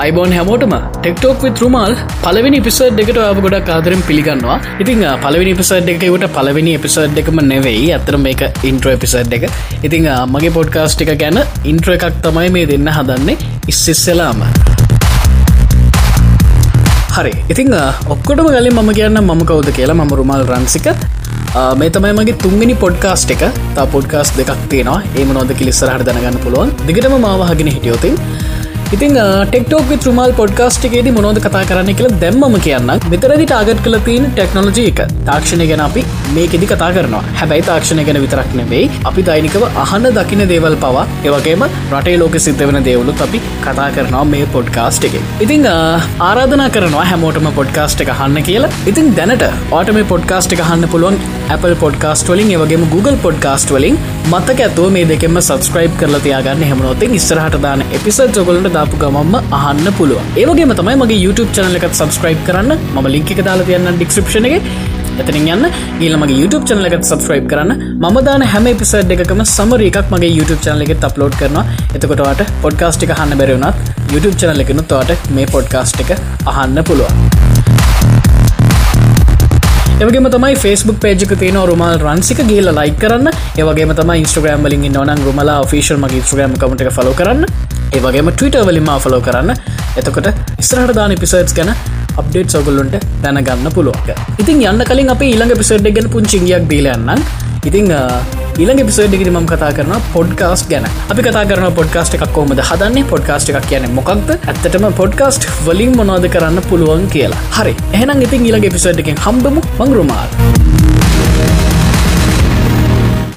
අයිබෝන් හැමෝටම ටෙක්ටෝක් විත් රුමල් පලවෙනි පිසඩ් එකට ඔය ගොඩක් ආදරෙන් පිළිගන්නවා. ඉතිං පලවෙනි පිසඩ් එකකට පලවෙනි එපිසඩ් එකම නෙවෙයි. අතර මේක ඉන්ට්‍ර එපිසඩ් එක ඉතිං මගේ පොඩ්කාස්ට් එක ගැන ඉන්ට්‍ර එකක් තමයි මේ දෙන්න හදන්නේ. ඉස්සිස්සලාම හරි. ඉතිං ඔක්කොටම ගලින් මම කියන්න මම කවුද කියලා මම රුමල් රන්සික. මේ තමයි මගේ තුන්ගනි පොඩ්කාස්ට් එක. තා පොඩ්කාස් දෙකක් තියෙනවා. ඒම නොද කිලිස්සරහට දැනගන්න පුළුවන්. දිගටම මාවහගෙන හිටියෝතින් ඉතින් ටෙක්ටෝක් රුමල් පොඩ්කාස්ට් එකේද මොනෝද කතා කරන්න කියල දැම්ම කියන්න මෙතරදි ටාගට් කල තින් ටෙක්නෝජි එක. තාක්ෂණය ගැන අපි මේකෙදි කතා කරනවා. හැබැයි තාක්ෂණය ගැන විතරක් නෙවෙයි අපි දෛනිකව අහන්න දකින දේවල් පවා ඒවගේම රටේ ලෝක සිද්ධ වෙන දේවලුත් අපි කතා කරනවා මේ පොඩ්කාස්ට් එක. ඉතිං ආරාධනා කරනවා හැමෝටම පොඩ්කාස්ට් එක හන්න කියලා. ඉතින් දැනට ඕට මේ පොඩ්කාස්ට් එක හන්න පුළුවන් Apple පොඩ්කාස්ට වලින් ඒවගේම Google පොඩ්කාස්ට් වලින් මත්තක ඇතුව මේ දෙකෙම සබස්ක්‍රයිබ් කරලා තියාගන්න හෙමනොතින් ඉස්සරහට දාන එපිසඩ් ඔගලට දාපු ගමම්ම අහන්න පුළුව ඒවගේම තමයි මගේ YouTube චනල එකත් සබස්ක්‍රයිබ් කරන්න. ම ලිංක එක දාලා තියන්න ඩිස්ක්‍රපෂන එක. එතනින් යන්න. ඊලමගේ YouTube චනල එකත් සබස්ක්‍රයිබ් කරන්න. ම දාන හැම පිසඩ් එකම සමර එකක් මගේ YouTube චනල එක අප්ලෝඩ් කරනවා. එතකොටවාට පොඩ්කාස්ට් එක හන්න බැරවුණත් YouTube චනල එකනුත් වාට මේ පොඩ්කාස්ට් එක අහන්න පුළුවන්. එවගේම තමයි ෆස්බුක් පේජක තියෙන රුමල් රන්සික ගේල ලයි කරන්න. ඒවගේ තම ඉස්ට්‍රගම් වලින් නොන රුමලා ෆිෂල් මගේ ස්ට්‍රගම් කමට එක ෆලෝ කරන්න. ඒවගේම ටවිට වලින්ම ෆලෝ කරන්න. එතකොට ඉස්රහට දාන පිසර්ස් ගැන අප්ඩේට් සොගල්ලොන්ට දැනගන්න පුළුවක ඉතින් යන්න කලින් අප ඊළඟ පිසඩ් ගැන පුංචිංගයක් දීලයන්න ඉතිං ඊළඟ පිසෝඩ්ඩිගට ම කතා කරන පොඩ්කාස්ට ගැන. අපි කතා කරන පොඩ්කාස්ට එකක් කෝමද හදන්නේ? පොඩ්කාස්ට එකක් කියන මොකක්ද? ඇත්තටම පොඩ්කාස්ට් වලින් මොනෝද කරන්න පුළුවන් කියලා. හරි. එහනම් ඉතින් ඊළඟ පිසෝඩ් එකෙන් හම්බමු. මංගරුමාල්.